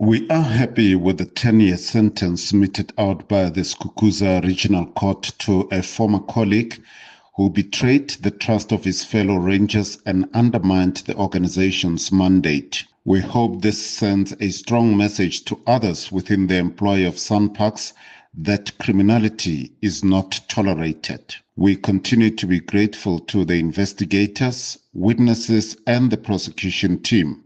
We are happy with the 10 year sentence meted out by the Skukuza Regional Court to a former colleague who betrayed the trust of his fellow rangers and undermined the organization's mandate. We hope this sends a strong message to others within the employ of SANParks that criminality is not tolerated. We continue to be grateful to the investigators, witnesses, and the prosecution team